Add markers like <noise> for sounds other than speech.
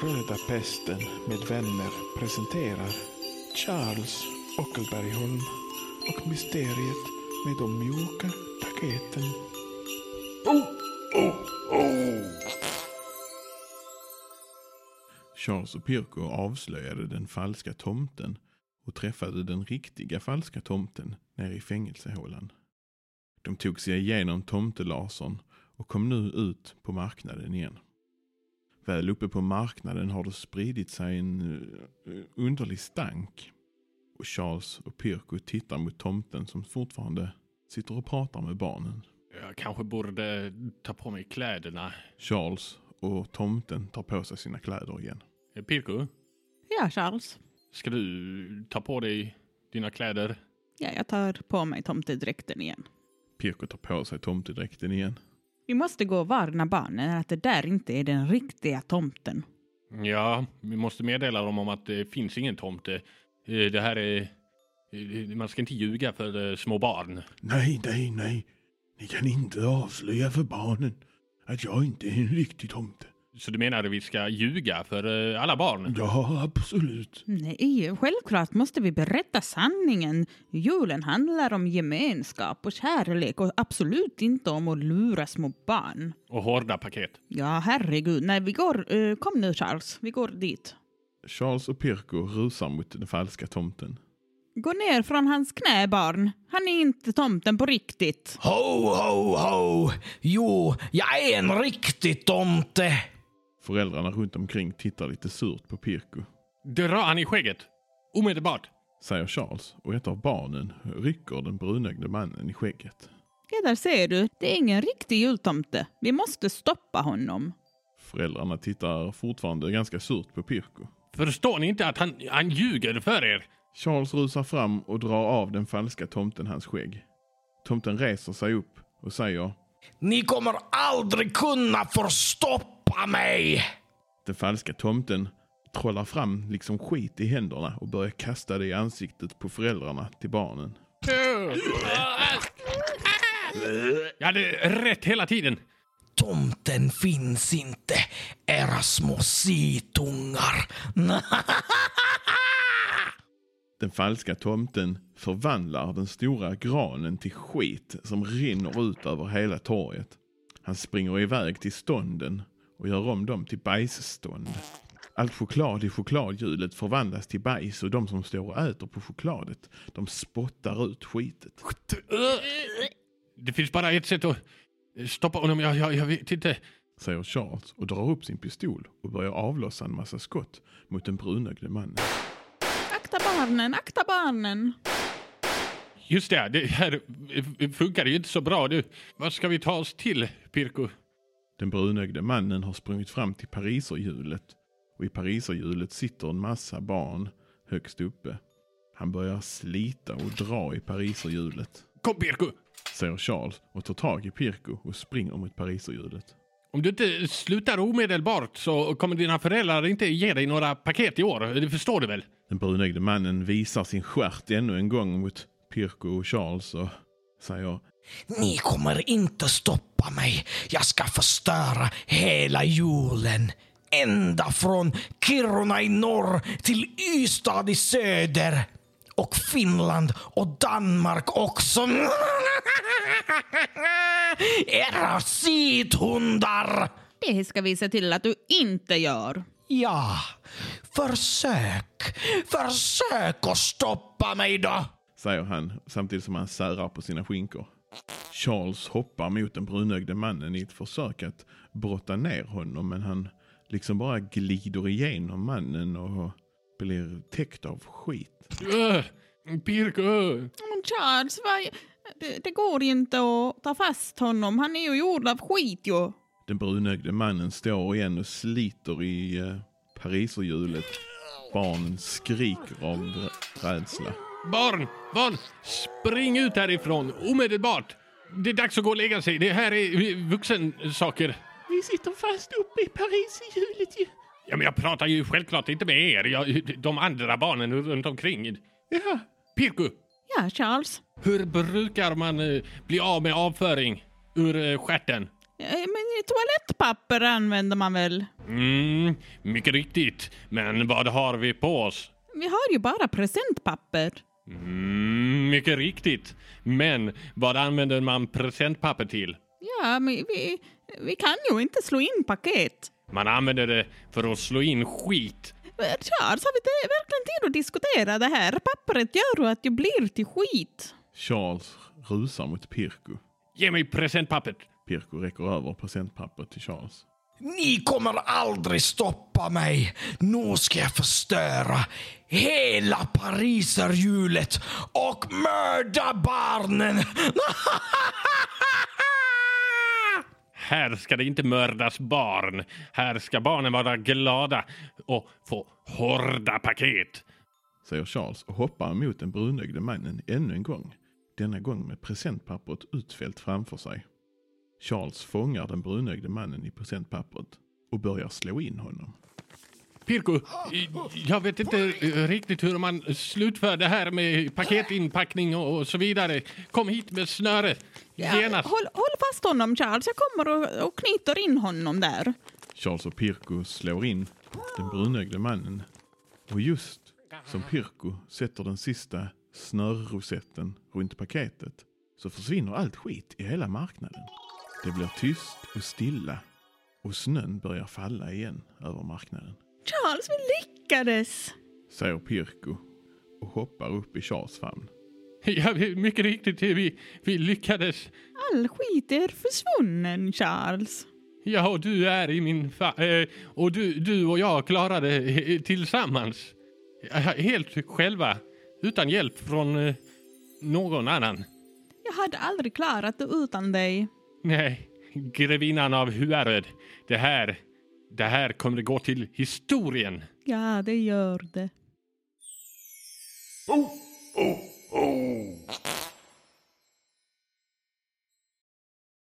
sköra pesten med vänner presenterar Charles Ockelbergholm och Mysteriet med de mjuka paketen. Charles och Pirko avslöjade den falska tomten och träffade den riktiga falska tomten nere i fängelsehålan. De tog sig igenom tomtelasern och kom nu ut på marknaden igen. Väl uppe på marknaden har det spridit sig en uh, underlig stank. Och Charles och Pirko tittar mot tomten som fortfarande sitter och pratar med barnen. Jag kanske borde ta på mig kläderna. Charles och tomten tar på sig sina kläder igen. Eh, Pirko, Ja, Charles. ska du ta på dig dina kläder? Ja, jag tar på mig tomtedräkten igen. Pirko tar på sig tomtedräkten igen. Vi måste gå och varna barnen att det där inte är den riktiga tomten. Ja, vi måste meddela dem om att det finns ingen tomte. Eh, Det här är... eh, Man ska inte ljuga för eh, små barn. Nej, nej, nej. Ni kan inte avslöja för barnen att jag inte är en riktig tomte. Så du menar att vi ska ljuga för eh, alla barn? Ja, absolut. Nej, självklart måste vi berätta sanningen. Julen handlar om gemenskap och kärlek och absolut inte om att lura små barn. Och hårda paket. Ja, herregud. Nej, vi går... eh, kom nu, Charles. Vi går dit. Charles och Pirko rusar mot den falska tomten. Gå ner från hans knä, barn. Han är inte tomten på riktigt. Ho, ho, ho! Jo, jag är en riktig tomte! Föräldrarna runt omkring tittar lite surt på Pirko, Dra han i skägget! Omedelbart! säger Charles och ett av barnen rycker den brunögde mannen i skägget. Ja, där ser du. Det är ingen riktig jultomte. Vi måste stoppa honom. Föräldrarna tittar fortfarande ganska surt på Pirko. Förstår ni inte att han, han ljuger för er? Charles rusar fram och drar av den falska tomten hans skägg. Tomten reser sig upp och säger Ni kommer aldrig kunna förstoppa mig! Den falska tomten trollar fram liksom skit i händerna och börjar kasta det i ansiktet på föräldrarna till barnen. Jag hade rätt hela tiden. Tomten finns inte, era små situngar. <laughs> Den falska tomten förvandlar den stora granen till skit som rinner ut över hela torget. Han springer iväg till stånden och gör om dem till bajsstånd. Allt choklad i chokladhjulet förvandlas till bajs och de som står och äter på chokladet, de spottar ut skitet. Det finns bara ett sätt att stoppa honom. Jag, jag, jag vet inte. Säger Charles och drar upp sin pistol och börjar avlossa en massa skott mot den brunögde mannen. Akta barnen, akta barnen. Just det, det här funkar ju inte så bra. Du, vad ska vi ta oss till, Pirko? Den brunögde mannen har sprungit fram till pariserhjulet och i pariserhjulet sitter en massa barn högst uppe. Han börjar slita och dra i pariserhjulet, Kom, Pirko! säger Charles och tar tag i Pirko och springer mot pariserhjulet. Om du inte slutar omedelbart så kommer dina föräldrar inte ge dig några paket i år. Det förstår du väl? Den brunögde mannen visar sin stjärt ännu en gång mot Pirko och Charles och säger Ni kommer inte stoppa mig. Jag ska förstöra hela julen. Ända från Kiruna i norr till Ystad i söder. Och Finland och Danmark också. <laughs> Era sithundar! Det ska vi se till att du inte gör. Ja, försök. Försök att stoppa mig då. säger han samtidigt som han särar på sina skinkor. Charles hoppar mot den brunögde mannen i ett försök att brotta ner honom men han liksom bara glider igenom mannen och blir täckt av skit. Uh, Pirko! Men Charles, vad... Det, det går inte att ta fast honom. Han är ju gjord av skit ju. Den brunögde mannen står igen och sliter i eh, pariserhjulet. Barnen skriker av rä- rädsla. Barn! Barn! Spring ut härifrån omedelbart! Det är dags att gå och lägga sig. Det här är vuxensaker. Vi sitter fast uppe i pariserhjulet ju. Ja, men jag pratar ju självklart inte med er. Jag, de andra barnen runt omkring. Ja, Pirko! Ja, Charles. Hur brukar man eh, bli av med avföring ur eh, stjärten? Eh, Men toalettpapper använder man väl? Mm, mycket riktigt. Men vad har vi på oss? Vi har ju bara presentpapper. Mm, mycket riktigt. Men vad använder man presentpapper till? Ja, men vi, vi kan ju inte slå in paket. Man använder det för att slå in skit. Charles, har vi inte verkligen tid att diskutera det här? Pappret gör ju att det blir till skit. Charles rusar mot Pirko. Ge mig presentpappret. Pirko räcker över presentpappret till Charles. Ni kommer aldrig stoppa mig. Nu ska jag förstöra hela pariserhjulet och mörda barnen. <laughs> Här ska det inte mördas barn. Här ska barnen vara glada och få hårda paket. Säger Charles och hoppar emot den brunögde mannen ännu en gång. Denna gång med presentpappret utfällt framför sig. Charles fångar den brunögde mannen i presentpappret och börjar slå in honom. Pirko, jag vet inte riktigt hur man slutför det här med paketinpackning och så vidare. Kom hit med snöre. Genast. håll, håll fast honom, Charles. Jag kommer och, och knyter in honom där. Charles och Pirko slår in den brunögde mannen. Och just som Pirko sätter den sista snörrosetten runt paketet så försvinner allt skit i hela marknaden. Det blir tyst och stilla och snön börjar falla igen över marknaden. Charles, vi lyckades! Säger Pirko och hoppar upp i Charles famn. <laughs> Ja, vi- mycket riktigt. Vi, vi lyckades. All skit är försvunnen, Charles. Ja, och du är i min fa- eh, Och du, du och jag klarade tillsammans. Helt själva. Utan hjälp från eh, någon annan. Jag hade aldrig klarat det utan dig. Nej, grevinnan av Huaröd. Det här, det här kommer gå till historien. Ja, det gör det. Oh, oh, oh.